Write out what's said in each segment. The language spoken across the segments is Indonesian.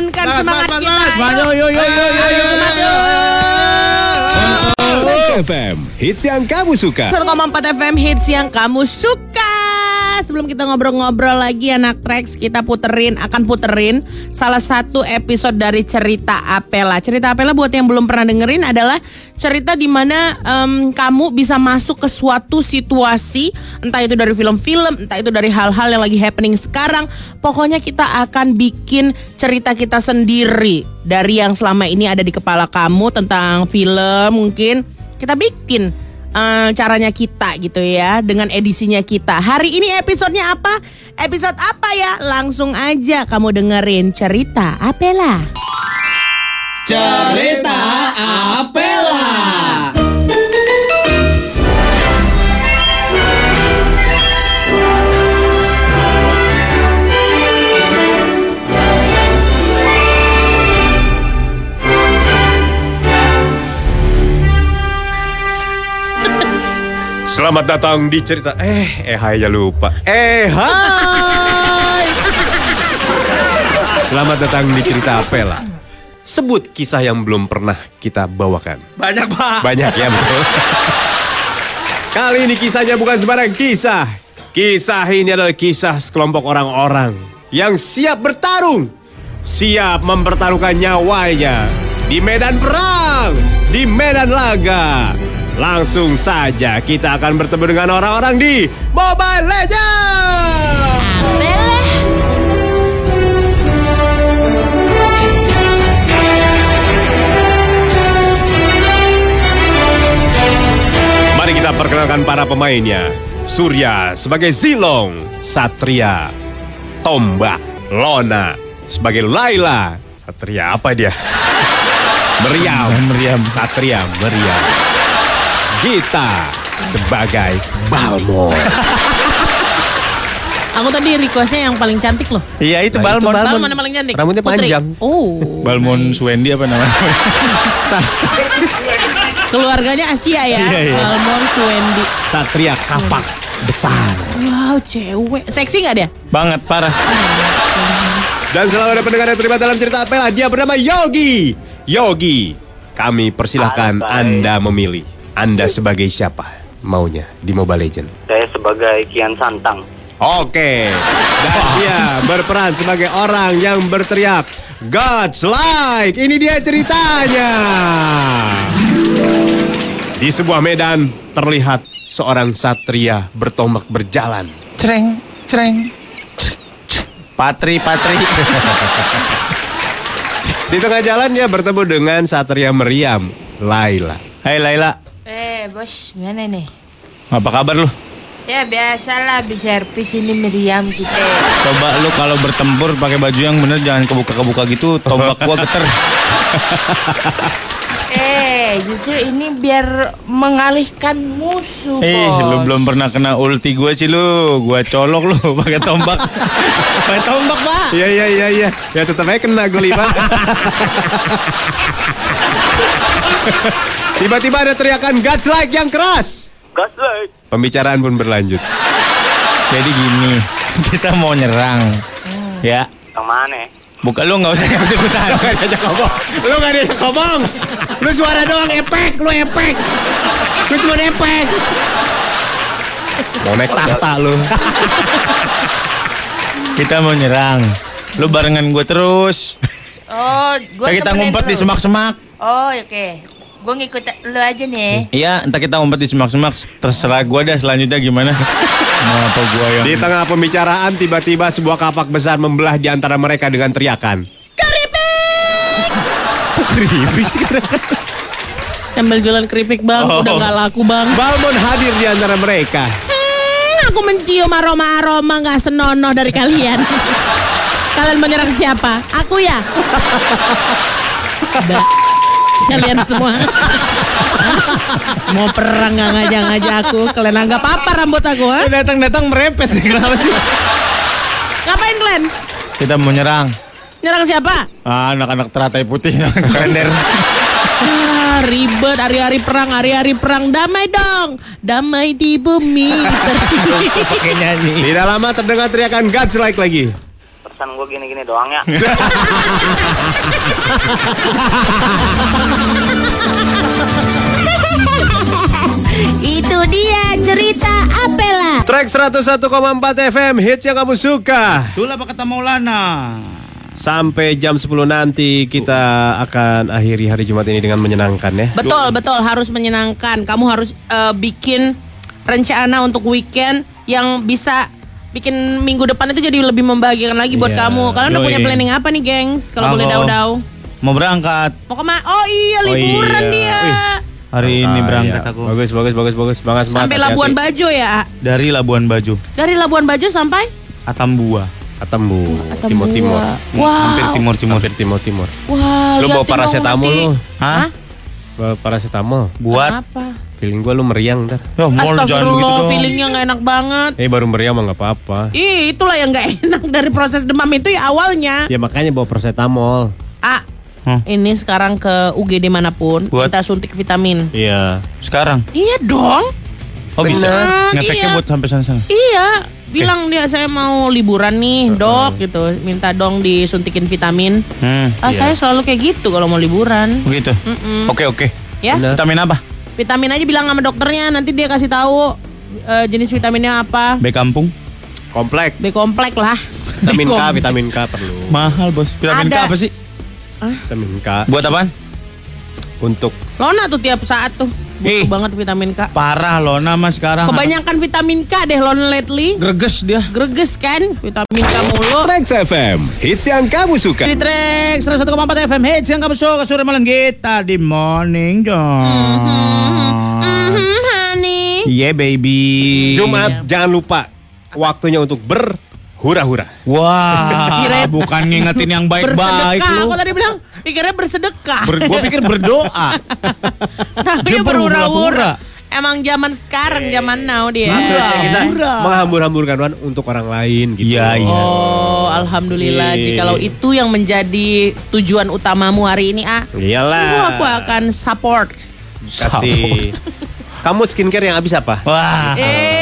bangunkan semangat mas, kita. mas, mas. Ayo. Yo, yo, yo, yo, yo, Ayo, yo, semangat, yo, yuk. Trax FM, hits yang kamu suka. 1,4 FM hits yang kamu suka. Sebelum kita ngobrol-ngobrol lagi anak Trax, kita puterin akan puterin salah satu episode dari cerita Apela. Cerita Apela buat yang belum pernah dengerin adalah cerita di mana em, kamu bisa masuk ke suatu situasi, entah itu dari film-film, entah itu dari hal-hal yang lagi happening sekarang. Pokoknya kita akan bikin cerita kita sendiri dari yang selama ini ada di kepala kamu tentang film mungkin kita bikin eh, caranya kita gitu ya dengan edisinya kita. Hari ini episodenya apa? Episode apa ya? Langsung aja kamu dengerin cerita Apela. Cerita Apela. Selamat datang di cerita Eh, eh hai ya lupa. Eh hai. Selamat datang di cerita Apela Sebut kisah yang belum pernah kita bawakan. Banyak pak. Banyak ya betul. Kali ini kisahnya bukan sembarang kisah. Kisah ini adalah kisah sekelompok orang-orang Yang siap bertarung. Siap mempertaruhkan nyawanya Di medan perang Di medan laga Langsung saja kita akan bertemu dengan orang-orang di Mobile Legends Mari kita perkenalkan para pemainnya. Surya sebagai Zilong, Satria, Tombak, Lona sebagai Laila. Satria apa dia? Meriam, Meriam, Satria, Meriam. Gita sebagai Balmor. Aku tadi requestnya yang paling cantik loh. Iya itu Nah, itu Balmon. Balmon. Balmon yang paling cantik. Rambutnya Putri. panjang. Oh. Balmon Swendi apa namanya? Keluarganya Asia ya. Iya, iya. Balmon Suwendi. Satria kapak besar. Wow, cewek. Seksi nggak dia? Banget parah. Dan selalu ada pendengar yang terlibat dalam cerita Apela. Dia bernama Yogi. Yogi, kami persilahkan Anda memilih. Anda sebagai siapa maunya di Mobile Legend? Saya sebagai Kian Santang. Oke. Dan dia berperan sebagai orang yang berteriak God's like. Ini dia ceritanya. Di sebuah medan terlihat seorang satria bertombak berjalan. Cereng, cereng. Patri, Patri. Di tengah jalan dia bertemu dengan satria meriam, Laila. Hai Laila, Eh bos, gimana nih? apa kabar lu? Ya biasalah habis servis ini meriam kita. Coba lu kalau bertempur pakai baju yang bener jangan kebuka-kebuka gitu, tombak gua geter. Justru ini biar mengalihkan musuh Eh, bos. lu belum pernah kena ulti gua sih lu. Gua colok lu pakai tombak. pakai tombak, Pak. Iya iya iya iya. Ya tetap aja kena geli pak. Tiba-tiba ada teriakan God's like yang keras. Gaslight. Pembicaraan pun berlanjut. Jadi gini, kita mau nyerang. Ya, Yang mana? Buka lu nggak usah ikut-ikutan. Lu gak diajak ngomong. Lu gak diajak ngomong. Lu suara doang epek. Lu epek. Lu cuma epek. Mau naik tahta lu. Kita mau nyerang. Lu barengan gue terus. Oh, gua Kayak kita ngumpet di semak-semak. Oh oke, gua ngikut lu aja nih. Iya, entar kita ngumpet di semak-semak. Terserah gue dah selanjutnya gimana. Mau apa gue yang... Di tengah pembicaraan tiba-tiba sebuah kapak besar membelah di antara mereka dengan teriakan. Keripik sih Sambil jualan keripik bang, Oh. udah nggak laku bang. Balmon hadir di antara mereka. Hmm, aku mencium aroma-aroma nggak senonoh dari kalian. kalian menyerang siapa? Aku ya. Kalian semua. Mau perang nggak ngajak-ngajak aku. Kalian anggap apa rambut aku? Ha? Datang-datang merepet sih. Kenapa sih? Ngapain kalian? Kita mau nyerang. Nyerang siapa? Ah, anak-anak teratai putih. Kalender. Ah, ribet hari-hari perang, hari-hari perang. Damai dong. Damai di bumi. Pakai nyanyi. Tidak lama terdengar teriakan God's like lagi. Alasan gue gini-gini doang ya. Itu dia cerita Apela. Track 101,4 FM hits yang kamu suka. Itulah Pak kata Maulana. Sampai jam 10 nanti kita akan akhiri hari Jumat ini dengan menyenangkan ya. Betul, betul harus menyenangkan. Kamu harus eh, bikin rencana untuk weekend yang bisa bikin minggu depan itu jadi lebih membahagiakan lagi buat Iya. kamu. Kalian udah punya planning apa nih, gengs? Kalau boleh dau-dau. Mau berangkat. Mau ke mana? Oh iya, liburan iya. dia. Wih. Hari ini Ah, berangkat iya. aku. Bagus, bagus, bagus, bagus. Semangat, semangat. Sampai hati-hati. Labuan Bajo ya. Dari Labuan Bajo, Dari Labuan Bajo sampai Atambua. Atembu, Atambua. timur timur. Wow. Hampir timur-timur. Hampir timur timur. Wah, Lu bawa nanti. lu. Hah? Bawa paracetamol. Buat Kenapa? Feeling gua lu meriang ntar. Oh, mall jangan begitu Astagfirullah, dong. feelingnya nggak enak banget. Eh baru meriang mah nggak apa-apa. Ih, itulah yang nggak enak dari proses demam itu ya awalnya. Ya makanya bawa paracetamol. Ah, Hah? ini sekarang ke UGD mana pun Buat? kita suntik vitamin. Iya. Sekarang. Iya dong. Oh bisa. Bener, Ngefeknya iya. buat sampai sana-sana. Iya, bilang dia saya mau liburan nih, dok gitu. Minta dong disuntikin vitamin. Hmm. Ah, saya selalu kayak gitu kalau mau liburan. Begitu. Oke oke. Ya, Bener. Vitamin apa? Vitamin aja bilang sama dokternya, nanti dia kasih tahu eh, jenis vitaminnya apa. B kampung. Komplek. B komplek lah. Vitamin B K, komplek. vitamin K perlu. Mahal bos. Vitamin Ada. K apa sih? Vitamin K Buat apaan? untuk Lona tuh tiap saat tuh. Butuh Ih. banget vitamin K. Parah loh nama sekarang. Kebanyakan vitamin K deh Lona lately. Greges dia. Greges kan vitamin K mulu. Trax FM, hits yang kamu suka. Di track 101,4 FM Hits yang kamu suka sore malam kita di Morning John. Mhm, honey. Yeah baby. Jumat jangan lupa waktunya untuk berhura-hura. Wah, Kirain- bukan ngingetin yang baik-baik bersedekah. lu. Aku tadi bilang pikirnya bersedekah. Ber, gua pikir berdoa. Tapi dia berhura-hura. Emang zaman sekarang, zaman now dia. Maksudnya kita Hura. menghambur-hamburkan Wan untuk orang lain gitu. Iya, iya. Oh, alhamdulillah. Iya. Jikalau itu yang menjadi tujuan utamamu hari ini, ah, Iyalah. sungguh aku akan support. Kasih. Kamu skincare yang habis apa? Wah. Eh, aku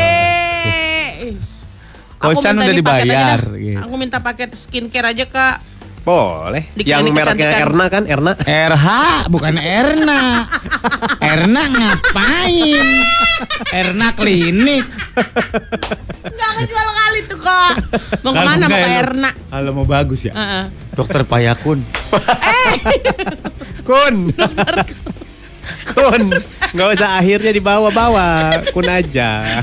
Kosan udah dibayar, gitu. Aku minta paket skincare aja kak. Boleh. Di yang mereknya kecantikan. Erna kan? Erna. RH bukan Erna. Erna ngapain? Erna klinik. Gak kejual kali tuh kak. Mau ke mana mau enggak, ke Erna? Kalau mau bagus ya. Heeh. Dokter Payakun. Kun. Kun. Nggak usah akhirnya dibawa-bawa. Kun aja.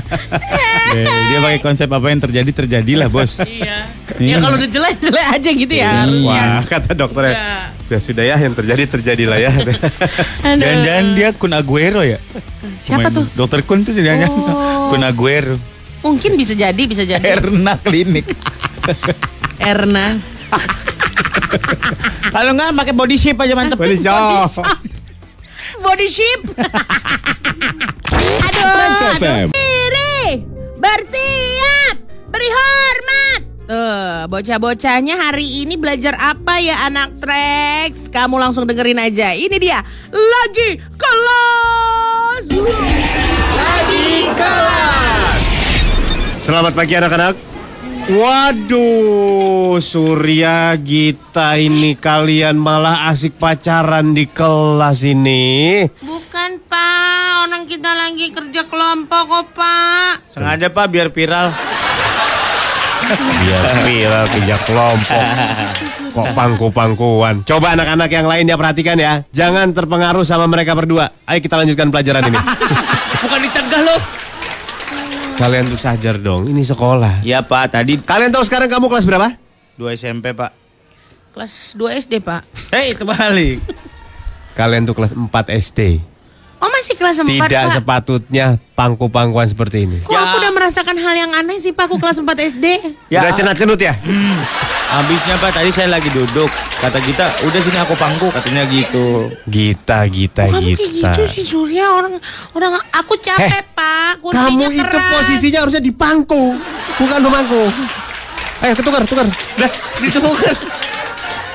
Dia pakai konsep apa yang terjadi terjadilah bos. Iya. Ya kalau udah jelek jelek aja gitu ya harusnya. Wah, kata dokternya. Iya. Ya sudah ya, yang terjadi terjadilah ya. Jangan-jangan dia Kun Aguero ya? Siapa Pemain- tuh? Dokter Kun tuh jangan Oh. Kun Aguero. Mungkin bisa jadi, bisa jadi. Erna klinik. Erna. Kalau nggak pakai body shape aja mantep. Body shop. Body shape. aduh, Trans aduh. Diri, bersiap, beri hormat. Tuh, bocah-bocahnya hari ini belajar apa ya anak Trax? Kamu langsung dengerin aja. Ini dia, lagi kelas. Lagi kelas. Selamat pagi anak-anak. Waduh, Surya Gita ini kalian malah asik pacaran di kelas ini. Bukan Pak, orang kita lagi kerja kelompok kok Pak. Sengaja pak biar viral. Biar viral kerja kelompok. Kok pangku-pangkuan. Coba anak-anak yang lain ya perhatikan ya. Jangan terpengaruh sama mereka berdua. Ayo kita lanjutkan pelajaran ini. Bukan dicegah loh. Kalian tuh sadar dong, ini sekolah. Iya pak, tadi Kalian tahu sekarang kamu kelas berapa? 2 SMP pak. Kelas 2 SD Pak. Hei terbalik. Kalian tuh kelas 4 SD. Oh masih kelas 4 Tidak Pak? sepatutnya pangku-pangkuan seperti ini. Kok aku udah merasakan hal yang aneh sih Pak, aku kelas 4 SD. Ya. Udah cenat-cenut ya? Habisnya pak, tadi saya lagi duduk. Kata kita, udah sini aku pangku. Katanya gitu. Gita, Gita, Kamu kayak Gita. gitu sih Surya orang orang aku capek Heh, Pak. Kamu Kursinya itu keras. posisinya harusnya di pangku, bukan memangku. Ayo ketukar, tukar. Lah, ditemukan.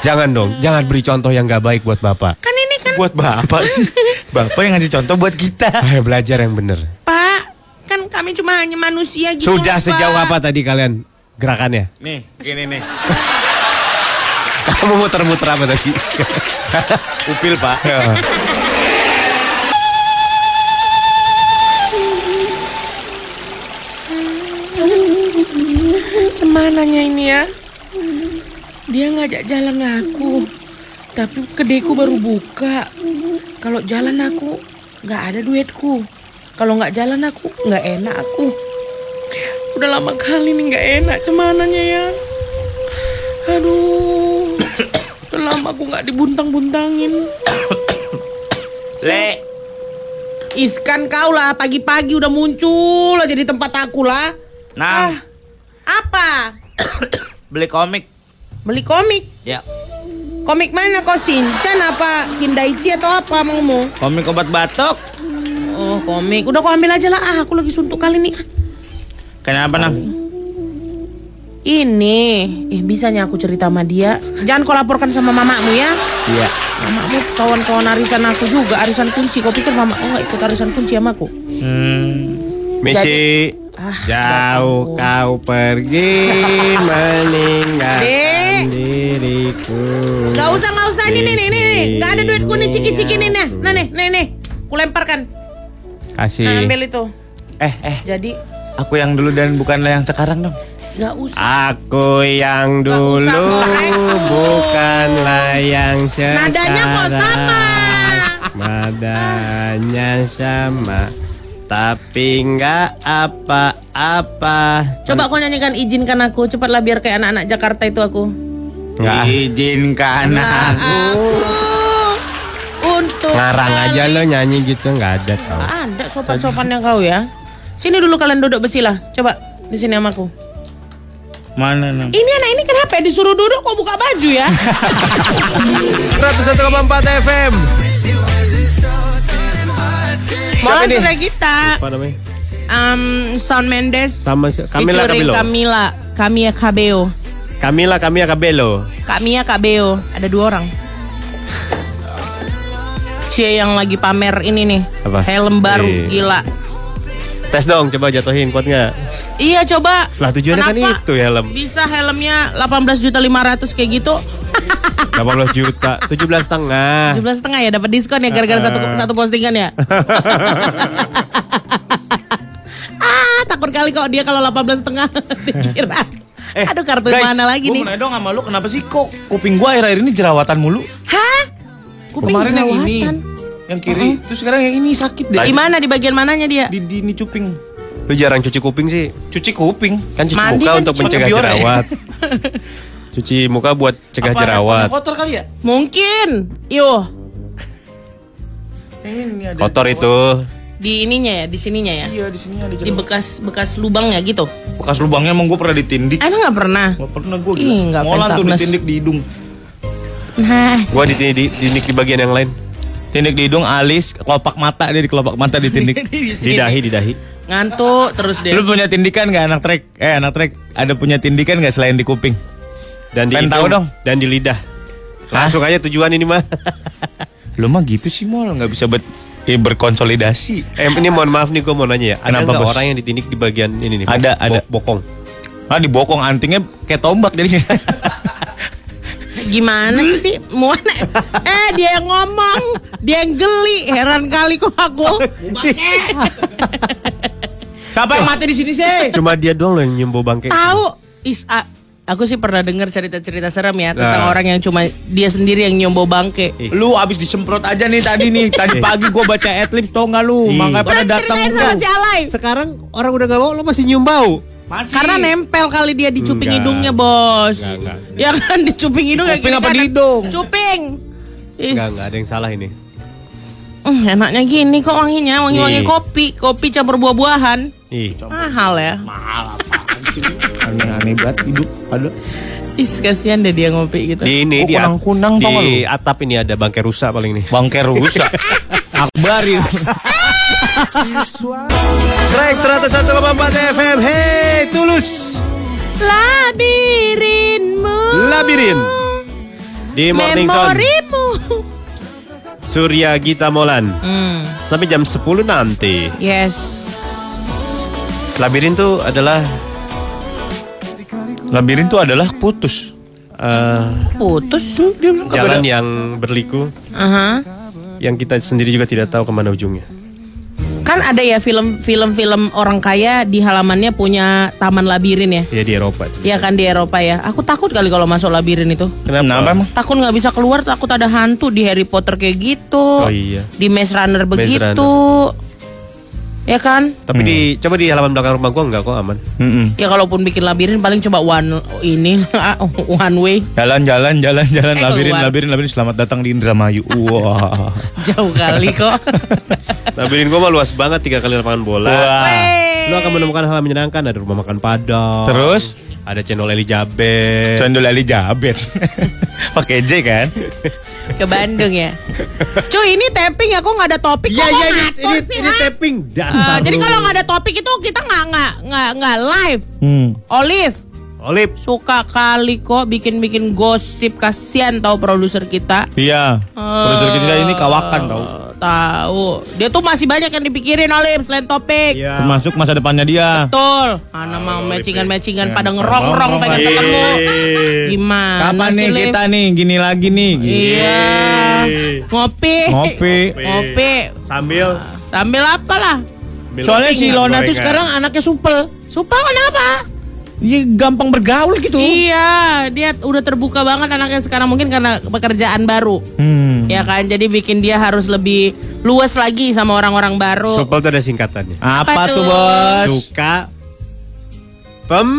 Jangan dong, jangan beri contoh yang gak baik buat bapak. Kan ini kan Buat bapak sih. Bapak yang ngasih contoh buat kita. Ayo belajar yang bener. Pak, kan kami cuma hanya manusia gitu. Sudah loh, sejauh Pak. apa tadi kalian gerakannya? Nih, gini nih. Kamu muter-muter apa tadi? Upil pak. Cemananya ini ya? Dia ngajak jalan aku, tapi kedeku baru buka. Kalau jalan aku nggak ada duitku. Kalau nggak jalan aku nggak enak aku. Udah lama kali nih nggak enak cemananya ya. Aduh, udah lama aku nggak dibuntang-buntangin. Le. Iskan kau lah pagi-pagi udah muncul aja di tempat aku lah. Nah, Ah, apa? beli komik. Beli komik? Ya. Komik mana kau Shinchan apa Kindaichi atau apa maumu? Komik obat batuk. Oh komik, udah kau ambil aja lah. Ah, aku lagi suntuk kali nih. Kenapa nang? Ini, eh bisanya aku cerita sama dia. Jangan kau laporkan sama mamamu ya. Iya. Mamamu kawan-kawan arisan aku juga, arisan kunci. Kau pikir mamaku nggak ikut arisan kunci sama aku? Hmm. Misi. Ah, Jauh kau pergi meninggalkan Dek. Diriku. Gak usah, gak usah. Nih, nih, nih, nih. nih. Gak ada duitku nih, ciki-ciki nih. Nah, nah, nih, nih, nih. Kulemparkan. Nah, Kasih. ambil itu. Eh eh, Jadi, aku yang dulu dan bukanlah yang sekarang dong. gak usah. Aku yang dulu usah korek. bukanlah yang sekarang. Nadanya kok sama. Nadanya sama. Tapi nggak apa-apa. Coba kau nyanyikan izinkan aku. Cepatlah biar kayak anak-anak Jakarta itu aku. Nggak. Izinkan Nah, aku. aku untuk Ngarang aja sekali- lo nyanyi gitu nggak ada tau. Nggak ada sopan-sopannya kau ya. Sini dulu kalian duduk besilah. Coba di sini sama aku. Mana nang? Ini anak ini kenapa ya disuruh duduk kok buka baju ya? 101,4 FM. Malah ini? sudah kita. Apa namanya? Um, Shawn Mendes Sama si- Camila featuring Cabello. Camila Camila Cabello. Camila Cabello. Camila Cabello. Ada dua orang. Cie yang lagi pamer ini nih. Apa? Helm baru Iya. gila. Tes dong, coba jatuhin kuat nggak? Iya coba. Lah tujuannya kan Kenapa itu helm. Bisa helmnya 18 juta 500 kayak gitu. 18 juta, 17 setengah. 17 setengah ya dapat diskon ya gara-gara satu satu postingan ya. ah takut kali kok dia kalau 18 setengah dikira. Aduh kartu mana lagi nih? Gue dong sama lu kenapa sih kok kuping gua akhir-akhir ini jerawatan mulu? Hah? Kuping Kemarin yang ini, jerawatan. yang kiri, terus sekarang yang ini sakit deh. Di mana di bagian mananya dia? Di, di ini cuping. Lu jarang cuci kuping sih. Cuci kuping. Kan cuci Mandi muka kan untuk mencegah biore. jerawat. cuci muka buat cegah Apa jerawat. kotor kali ya? Mungkin. Yuh, Yang ini ada. Kotor itu. Di ininya ya, di sininya ya. Iya di sini ada Di jerawat. bekas bekas lubangnya gitu. Bekas lubangnya emang gue pernah ditindik. Emang nggak pernah? Gak pernah gue Ih, nggak Molan tuh ditindik di hidung. Nah, Gua di sini di, di, di bagian yang lain. Tindik di hidung, alis, kelopak mata dia di kelopak mata ditindik. di Di dahi, di dahi. Ngantuk terus deh. Lu punya tindikan gak anak trek? Eh anak trek ada punya tindikan gak selain di kuping? Dan di hidung tahu dong. dan di lidah. Langsung aja tujuan ini mah. Lu mah gitu sih mol nggak bisa ber, eh, berkonsolidasi. eh, ini mohon maaf nih gue mau nanya ya. Ada Kenapa, nggak orang yang ditindik di bagian ini nih? Ada, Bo- ada. Bokong. Ah dibokong antingnya kayak tombak jadinya. Gimana sih? Muana? Eh dia yang ngomong, dia yang geli. Heran kali kok aku. Siapa yang mati di sini sih? Cuma dia doang loh yang nyembo bangke. Tahu? Is a- aku sih pernah dengar cerita-cerita serem ya tentang Nah. orang yang cuma dia sendiri yang nyombo bangke. Lu abis disemprot aja nih tadi nih. Tadi pagi gue baca adlibs tau gak lu? Makanya pada datang si Alay. Sekarang orang udah gak mau lo masih nyium bau. Masih. Karena nempel kali dia di cuping Enggak. hidungnya, Bos. Enggak, enggak. Ya kan di cuping hidung ya Cuping gini apa kan. di hidung? Cuping. Is. Enggak, enggak ada yang salah ini. Hmm, enaknya gini kok wanginya, wangi-wangi kopi, kopi campur buah-buahan. Ih. Mahal ya. Aneh-aneh banget hidup. Ada. Is kasihan deh dia ngopi gitu. Di ini Oh, di, at- kunang-kunang di atap ini ada bangke rusak paling nih. Bangker rusak. Akbar ya. Track 101,4 FM. Hey, tulus. Labirinmu. Labirin. Di Morning Zone. Memorimu. Surya Gita Molan. Hmm, Sampai jam 10 nanti. yes. Labirin tuh adalah Labirin tuh adalah putus. eh, Putus. jalan yang berliku Aha. yang kita sendiri juga tidak tahu ke mana ujungnya. Kan ada ya film-film film orang kaya di halamannya punya taman labirin ya. Ya di Eropa. itu. Iya kan di Eropa ya. Aku takut kali kalau masuk labirin itu. Kenapa emang? Takut nggak bisa keluar, takut ada hantu di Harry Potter kayak gitu. Oh iya. Di Maze Runner Maze begitu. Ya kan? Tapi di coba di halaman belakang rumah gua enggak kok aman. Mm-mm. Ya kalaupun bikin labirin paling coba one ini one way Jalan jalan jalan jalan Eh, labirin keluar. labirin labirin selamat datang di Indramayu. Wah. jauh kali kok. Labirin gua mah luas banget tiga kali lapangan bola. Wah. Lu akan menemukan hal yang menyenangkan ada rumah makan Padang. Terus? Ada channel Elizabeth. Condol Elizabeth. Pakai J kan? Ke Bandung ya. Cuy ini tapping ya kok nggak ada topik Iya kok iya ini ini, sih, ini tapping Ah, dasar. jadi lu. kalau nggak ada topik itu kita nggak nggak nggak nggak live. Hmm. Olive Olip. suka kali kok bikin-bikin gosip kasihan tahu produser kita. Iya. Produser kita ini kawakan tau. Tahu. Dia tuh masih banyak yang dipikirin Olive selain topik. Iya. Termasuk masa depannya dia. Betul. Ana mau matchingan-matchingan pada ngerong-rong pengen Iya. ketemu. Gimana Kapan sih, nih Liv? kita nih gini lagi nih? Iya. Ngopi. Ngopi. Ngopi. Sambil Sambil apa lah? Soalnya si Lona tuh Gorengan. sekarang anaknya supel. Supel kenapa? Iya gampang bergaul gitu. Iya, dia udah terbuka banget anaknya sekarang mungkin karena pekerjaan baru. Hmm. Ya kan, jadi bikin dia harus lebih luas lagi sama orang-orang baru. Supel tuh ada singkatannya. Apa, Apa tuh tuh? bos? Suka pem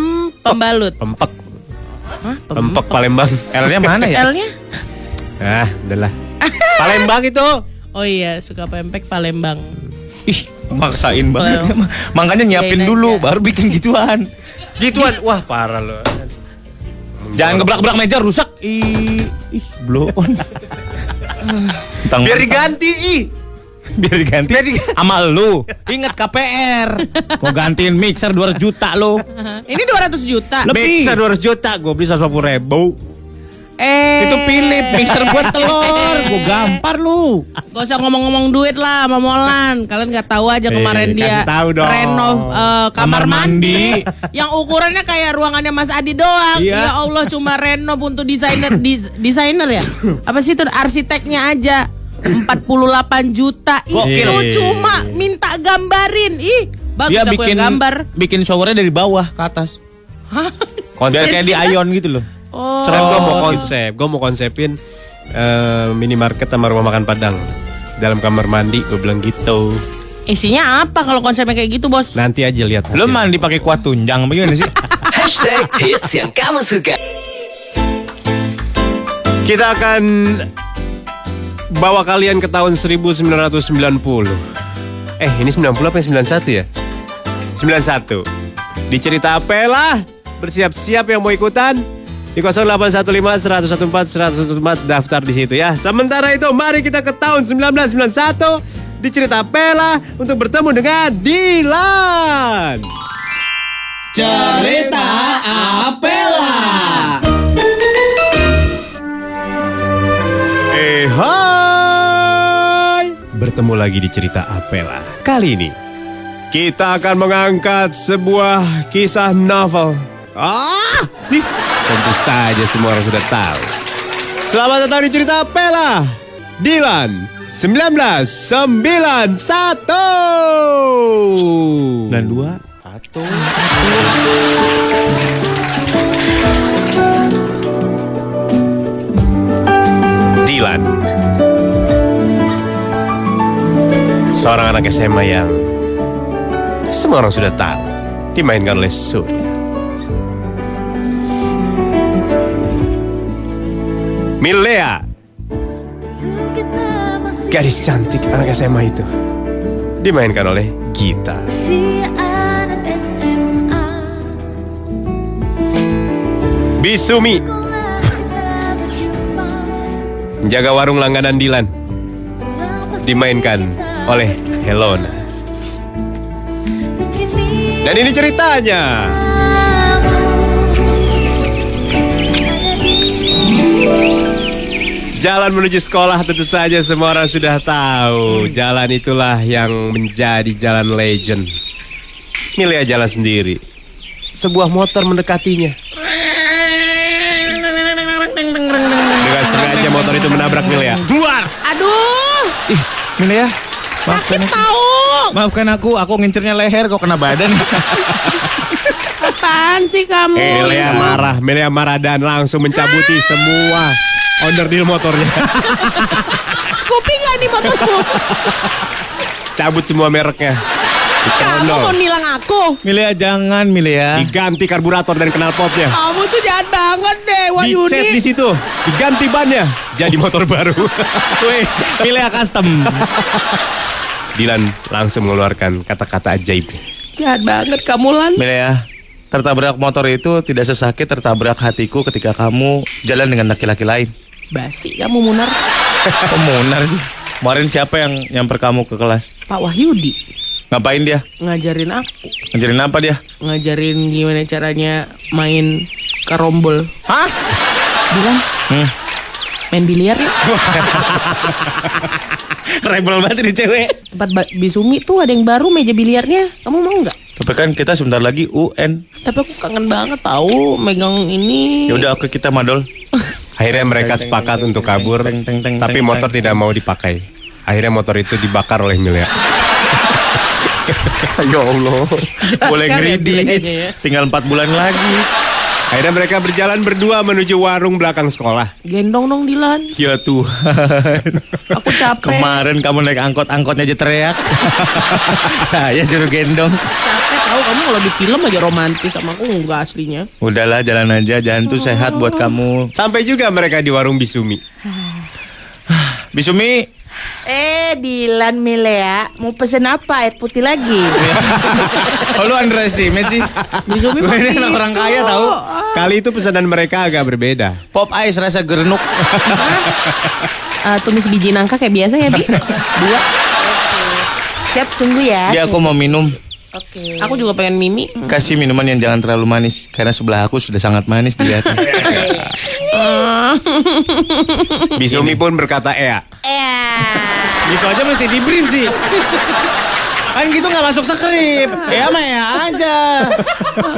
Pembalut. pempek Hah? pempek Palembang. L-nya mana ya? L-nya? Ah, udahlah. Palembang itu. Oh iya, suka pempek Palembang. Ih, maksain banget. Makanya nyiapin Iyain dulu aja. baru bikin gituan. Gituan. Wah, parah lo. Jangan gebrak-gebrak meja rusak. Ih, ih, blow on. Tentang Biar diganti ih. biar diganti. Sama lu. Ingat KPR. Mau gantiin mixer 200 juta lu. Ini 200 juta. Lebih. Bisa 200 juta, gue beli 150 ribu. Eh, Itu Philip mixer buat telur. Gua gampar lu. Gak usah ngomong-ngomong duit lah sama Molan. Kalian nggak tahu aja kemarin Eh, dia tahu dong. renov eh, kamar, Kamar mandi. mandi. yang ukurannya kayak ruangannya Mas Adi doang. Iya. Ya Allah cuma renov untuk desainer dis- desainer ya. Apa sih itu arsiteknya aja. 48 juta Gokil. itu cuma minta gambarin ih bagus Dia aku bikin yang gambar bikin showernya dari bawah ke atas. Biar kayak di Ion gitu loh. Oh Sekarang gue mau konsep, gue mau konsepin eh, minimarket sama rumah makan Padang dalam kamar mandi. Gue bilang gitu. isinya apa kalau konsepnya kayak gitu bos Nanti aja lihat. Hasilnya. mandi pakai kuah tunjang bagaimana sih? Hashtag hits yang kamu suka. Kita akan bawa kalian ke tahun 1990. Eh, ini 90 apa yang 91 ya? 91. Di cerita Apela, bersiap-siap yang mau ikutan. Di 0815 114 114 daftar di situ ya. Sementara itu, mari kita ke tahun 1991 di cerita Apela untuk bertemu dengan Dilan. Cerita Apela. Eh hai Bertemu lagi di cerita Apela Kali ini Kita akan mengangkat sebuah kisah novel Ah! Nih, Tentu saja semua orang sudah tahu. Selamat datang di cerita Apela Dilan 1991 Dan dua. Dilan. Seorang anak SMA yang Semua orang sudah tahu Dimainkan oleh Surya Milea. Gadis cantik anak SMA itu. Dimainkan oleh Gita. Bisumi. Jaga warung langganan Dilan. Dimainkan oleh Helona. Dan ini ceritanya Jalan menuju sekolah tentu saja semua orang sudah tahu Jalan itulah yang menjadi jalan legend Milea jalan sendiri Sebuah motor mendekatinya sengaja motor itu menabrak Milea. Keluar! Aduh, Ih, Milea. sakit Maafkan aku. tahu. Maafkan aku, aku ngincernya leher kok kena badan. Apaan sih kamu? Milea Yusuf? marah, Milea marah dan langsung mencabuti semua onderdil motornya. Scoopy nggak nih motorku? Cabut semua mereknya. Kamu mau nilang aku? Milea jangan, Milea. Diganti karburator dan knalpotnya. Kamu tuh jahat banget deh, Dicet di Wahyuni. situ, diganti bannya, jadi motor baru. Weh, Milea custom. Dilan langsung mengeluarkan kata-kata ajaib. Jahat banget kamu Lan. Milea, tertabrak motor itu tidak sesakit tertabrak hatiku ketika kamu jalan dengan laki-laki lain. Basi kamu Munar. Kok munar sih? Kemarin siapa yang nyamper kamu ke kelas? Pak Wahyudi Ngapain dia? ngajarin aku, Ngajarin apa dia? ngajarin gimana caranya main karombol. Hah? Bilang Hmm. main biliar ya. Rebel banget ini cewek. Tempat Bisumi tuh ada yang baru meja biliarnya. Kamu mau nggak? Tapi kan kita sebentar lagi UN. Tapi aku kangen banget tahu megang ini. Ya udah oke kita madol. Akhirnya mereka sepakat untuk kabur, tapi motor tidak mau dipakai. Akhirnya motor itu dibakar oleh Milea. ya Allah. Boleh Jangan ya, ya. Tinggal 4 bulan lagi. Akhirnya mereka berjalan berdua menuju warung belakang sekolah. Gendong dong Dilan. Ya Tuhan. Aku capek. Kemarin kamu naik angkot, angkotnya aja teriak. Saya suruh gendong. Capek tahu kamu kalau di film aja romantis sama aku enggak aslinya. Udahlah jalan aja, jalan tuh sehat buat kamu. Sampai juga mereka di warung Bisumi. Bisumi, Eh, Dilan Milea, mau pesen apa? Air putih lagi. oh lu underestimate sih. Bisumi Gue mah ini anak orang kaya tahu. Kali itu pesanan mereka agak berbeda. Pop ice rasa gerenuk. Eh, tumis biji nangka kayak biasa ya, Bi? Dua. Siap, tunggu ya. Dia aku mau minum. Oke. Aku juga pengen mimi. Kasih minuman yang jangan terlalu manis karena sebelah aku sudah sangat manis dilihatnya. Bisumi pun berkata Ea. Eh, gitu aja mesti di brief sih. Kan gitu nggak masuk skrip. Ya mah ya aja.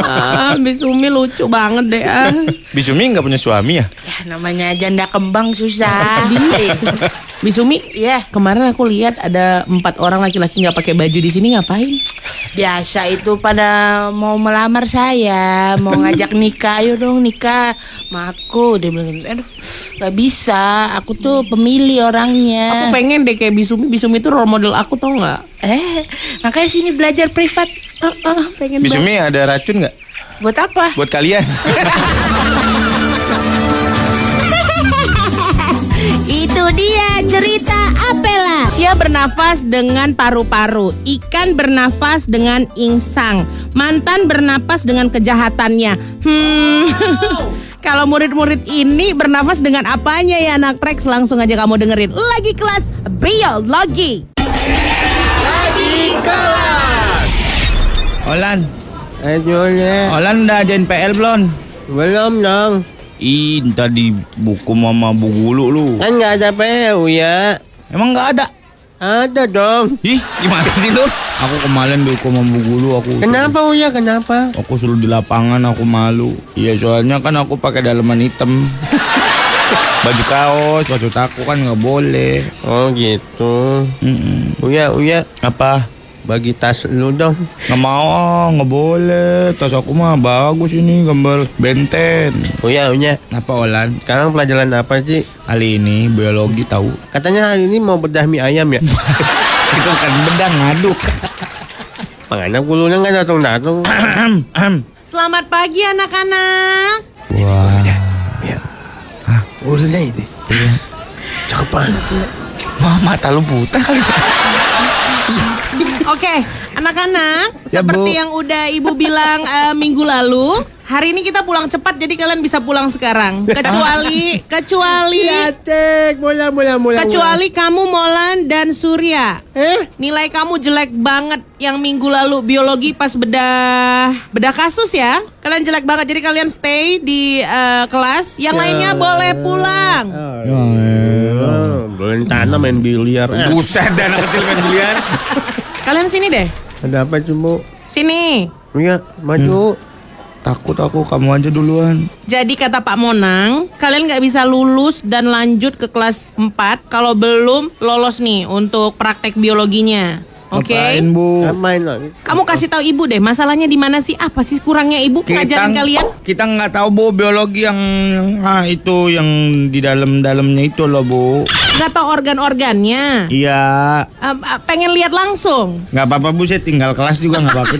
Ah, Bisumi lucu banget deh. Ah. Bisumi nggak punya suami ya? ya, namanya janda kembang susah. Bisumi, Iya, kemarin aku lihat ada empat orang laki-laki nggak pakai baju di sini ngapain? biasa itu pada mau melamar saya, mau ngajak nikah, ayo dong nikah sama aku. Dia bilang, gitu. aduh, gak bisa, aku tuh pemilih Aku orangnya. pengen deh kayak Bisumi. Bisumi itu role model aku tau nggak? Eh, makanya sini belajar privat. Ah, ah, pengen banget. Bisumi ada racun nggak Buat apa? buat kalian? Itu dia cerita Apela. Manusia bernafas dengan paru-paru, ikan bernafas dengan insang, mantan bernafas dengan kejahatannya. Hmm. Kalau murid-murid ini bernafas dengan apanya ya anak Trax? Langsung aja kamu dengerin. Lagi kelas biologi. Olan, Eh Julia, Olan udah ajain PL belum? belum dong. Ih, tadi buku mama bu gulu lu. Kan nggak ada PU ya. Emang nggak ada? Ada dong. Ih, gimana sih lu? Aku kemarin dihukum sama bu gulu aku. Kenapa Uya? Kenapa? Aku suruh di lapangan aku malu. Iya soalnya kan aku pakai daleman hitam. Baju kaos, baju aku kan nggak boleh. Oh gitu. Mm-mm. Uya, Uya, Apa? Bagi tas lu dong. Nggak mau, nggak boleh. Tas aku mah bagus ini gambar benten. Uya, Uya. Apa Olan? Sekarang pelajaran apa sih? Kali ini biologi tahu. Katanya hari ini mau bedah mie ayam ya? Itu kan bedang ngaduk. Makanya gulunya nggak datang-datang. Selamat pagi anak-anak. Wah, Gulunya ini. Cakep banget. mama mata lu buta kali. Oke, anak-anak, Ya, seperti Bu. yang udah Ibu bilang eh, minggu lalu, hari ini kita pulang cepat jadi kalian bisa pulang sekarang. Kecuali kecuali cek, bola, bola, bola. kecuali kamu Molan dan Surya. Eh? Nilai kamu jelek banget yang minggu lalu biologi pas bedah bedah kasus ya. Kalian jelek banget jadi kalian stay di eh, kelas. Yang lainnya boleh pulang. Oh, belum tanah main biliar. Buset, dan anak kecil main biliar. Kalian sini deh. ada apa cuma? Sini. Uya, maju. Takut aku, kamu aja duluan. Jadi kata Pak Monang, kalian nggak bisa lulus dan lanjut ke kelas 4 kalau belum lolos nih untuk praktek biologinya. Oke. Ngapain, Bu? Main lagi. Kamu kasih tahu ibu deh, masalahnya di mana sih? Apa sih kurangnya ibu ngajarin kalian? Kita nggak tahu Bu biologi yang ah, itu yang di dalam-dalamnya itu loh, Bu. Nggak tahu organ-organnya. Iya. Eh, pengen lihat langsung. Nggak apa-apa Bu, saya tinggal kelas juga nggak apa-apa.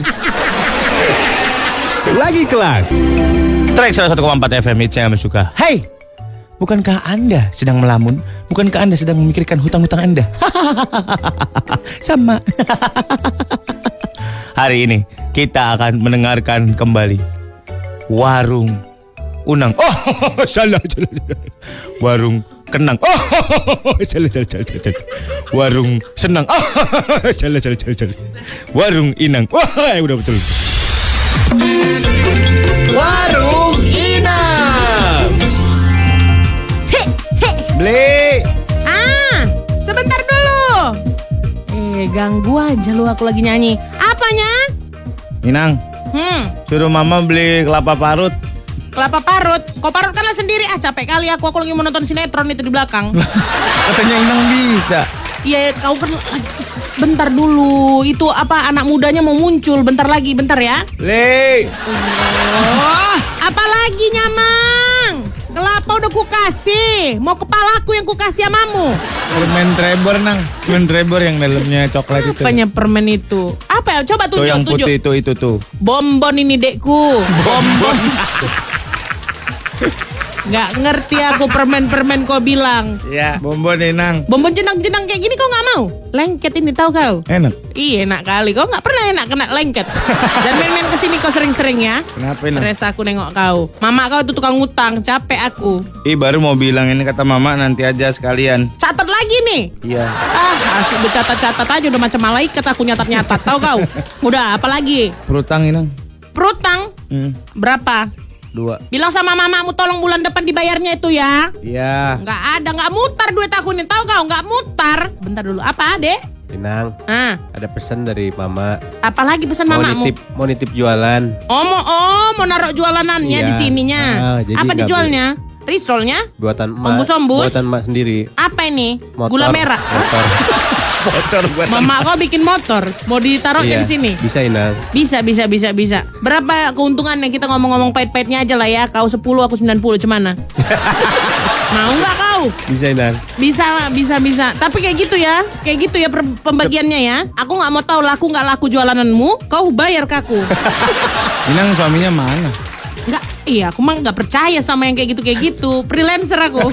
Lagi kelas. Track 101,4 FM Hits yang suka. Hai, bukankah Anda sedang melamun? Bukankah Anda sedang memikirkan hutang-hutang Anda? Sama. Hari ini kita akan mendengarkan kembali Warung Unang. Oh, salah, salah, salah. Warung Kenang. Oh, salah, salah, salah, salah. Warung Senang. Oh, salah, salah, salah, salah. Warung Inang. Wah, udah betul. Warung Beli. Ah, sebentar dulu. Eh, ganggu aja lu aku lagi nyanyi. Apanya? Inang, Hmm, suruh mama beli kelapa parut. kelapa parut. Kau parutkanlah sendiri. Ah, capek kali aku. Aku lagi mau nonton sinetron itu di belakang. Katanya Inang bisa. Iya, kau kan bentar dulu. Itu apa anak mudanya mau muncul bentar lagi, bentar ya. Beli. Oh, apa lagi nyamang? Kelapa udah ku kasih. Mau kepalaku yang ku kasih samamu. Permen Trevor nang. Permen Trevor yang dalamnya coklat itu. Apanya permen itu? Apa ya? Coba Tuh tunjuk, yang tunjuk. putih itu itu tuh. Bonbon ini dekku. Bonbon. Nggak ngerti aku permen-permen kau bilang. Ya, bonbon Inang. Bonbon jenang-jenang kayak gini kau nggak mau? Lengket ini tahu kau? Enak. Iya enak kali. Kau nggak pernah enak kena lengket. Jangan main-main ke sini kau sering-sering ya. Kenapa Inang? Stres aku nengok kau. Mama kau itu tukang utang. Capek aku. Ih baru mau bilang ini kata mama nanti aja sekalian. Catat lagi nih. Iya. Ah, asik bercatat-catat aja udah macam malaikat aku nyatat-nyatat. Tahu kau? Udah, apa lagi? Perutang Inang. Perutang Hmm, berapa? Dua. Bilang sama mamamu tolong bulan depan dibayarnya itu ya. Iya. Nggak ada, nggak mutar duit aku ini. Tahu kau nggak mutar? Bentar dulu. Apa, Dek? Inang, Ah, ada pesan dari mama. apalagi pesan Mau mamamu? nitip, mau nitip jualan. Oh, mau, oh, mau naruh jualanannya Iya. di sininya. Ah, jadi Apa dijualnya? Risolnya? Buatan emak. Ombus-ombus? Buatan emak sendiri. Apa ini? Motor. Gula merah. Motor. Motor buat Mama kau bikin motor, mau ditaruh Iya, di sini. Bisa Inang. Bisa, bisa, bisa, bisa. Berapa keuntungannya kita ngomong-ngomong pahit-pahitnya aja lah ya. Kau 10, aku 90, cemana? Mau nggak kau? Bisa Inang. Bisa lah, bisa, bisa. Tapi kayak gitu ya, kayak gitu ya pembagiannya ya. Aku nggak mau tahu laku nggak laku jualananmu, kau bayar ke aku. Inang suaminya mana? Nggak, iya aku mah nggak percaya sama yang kayak gitu kayak gitu. Freelancer aku.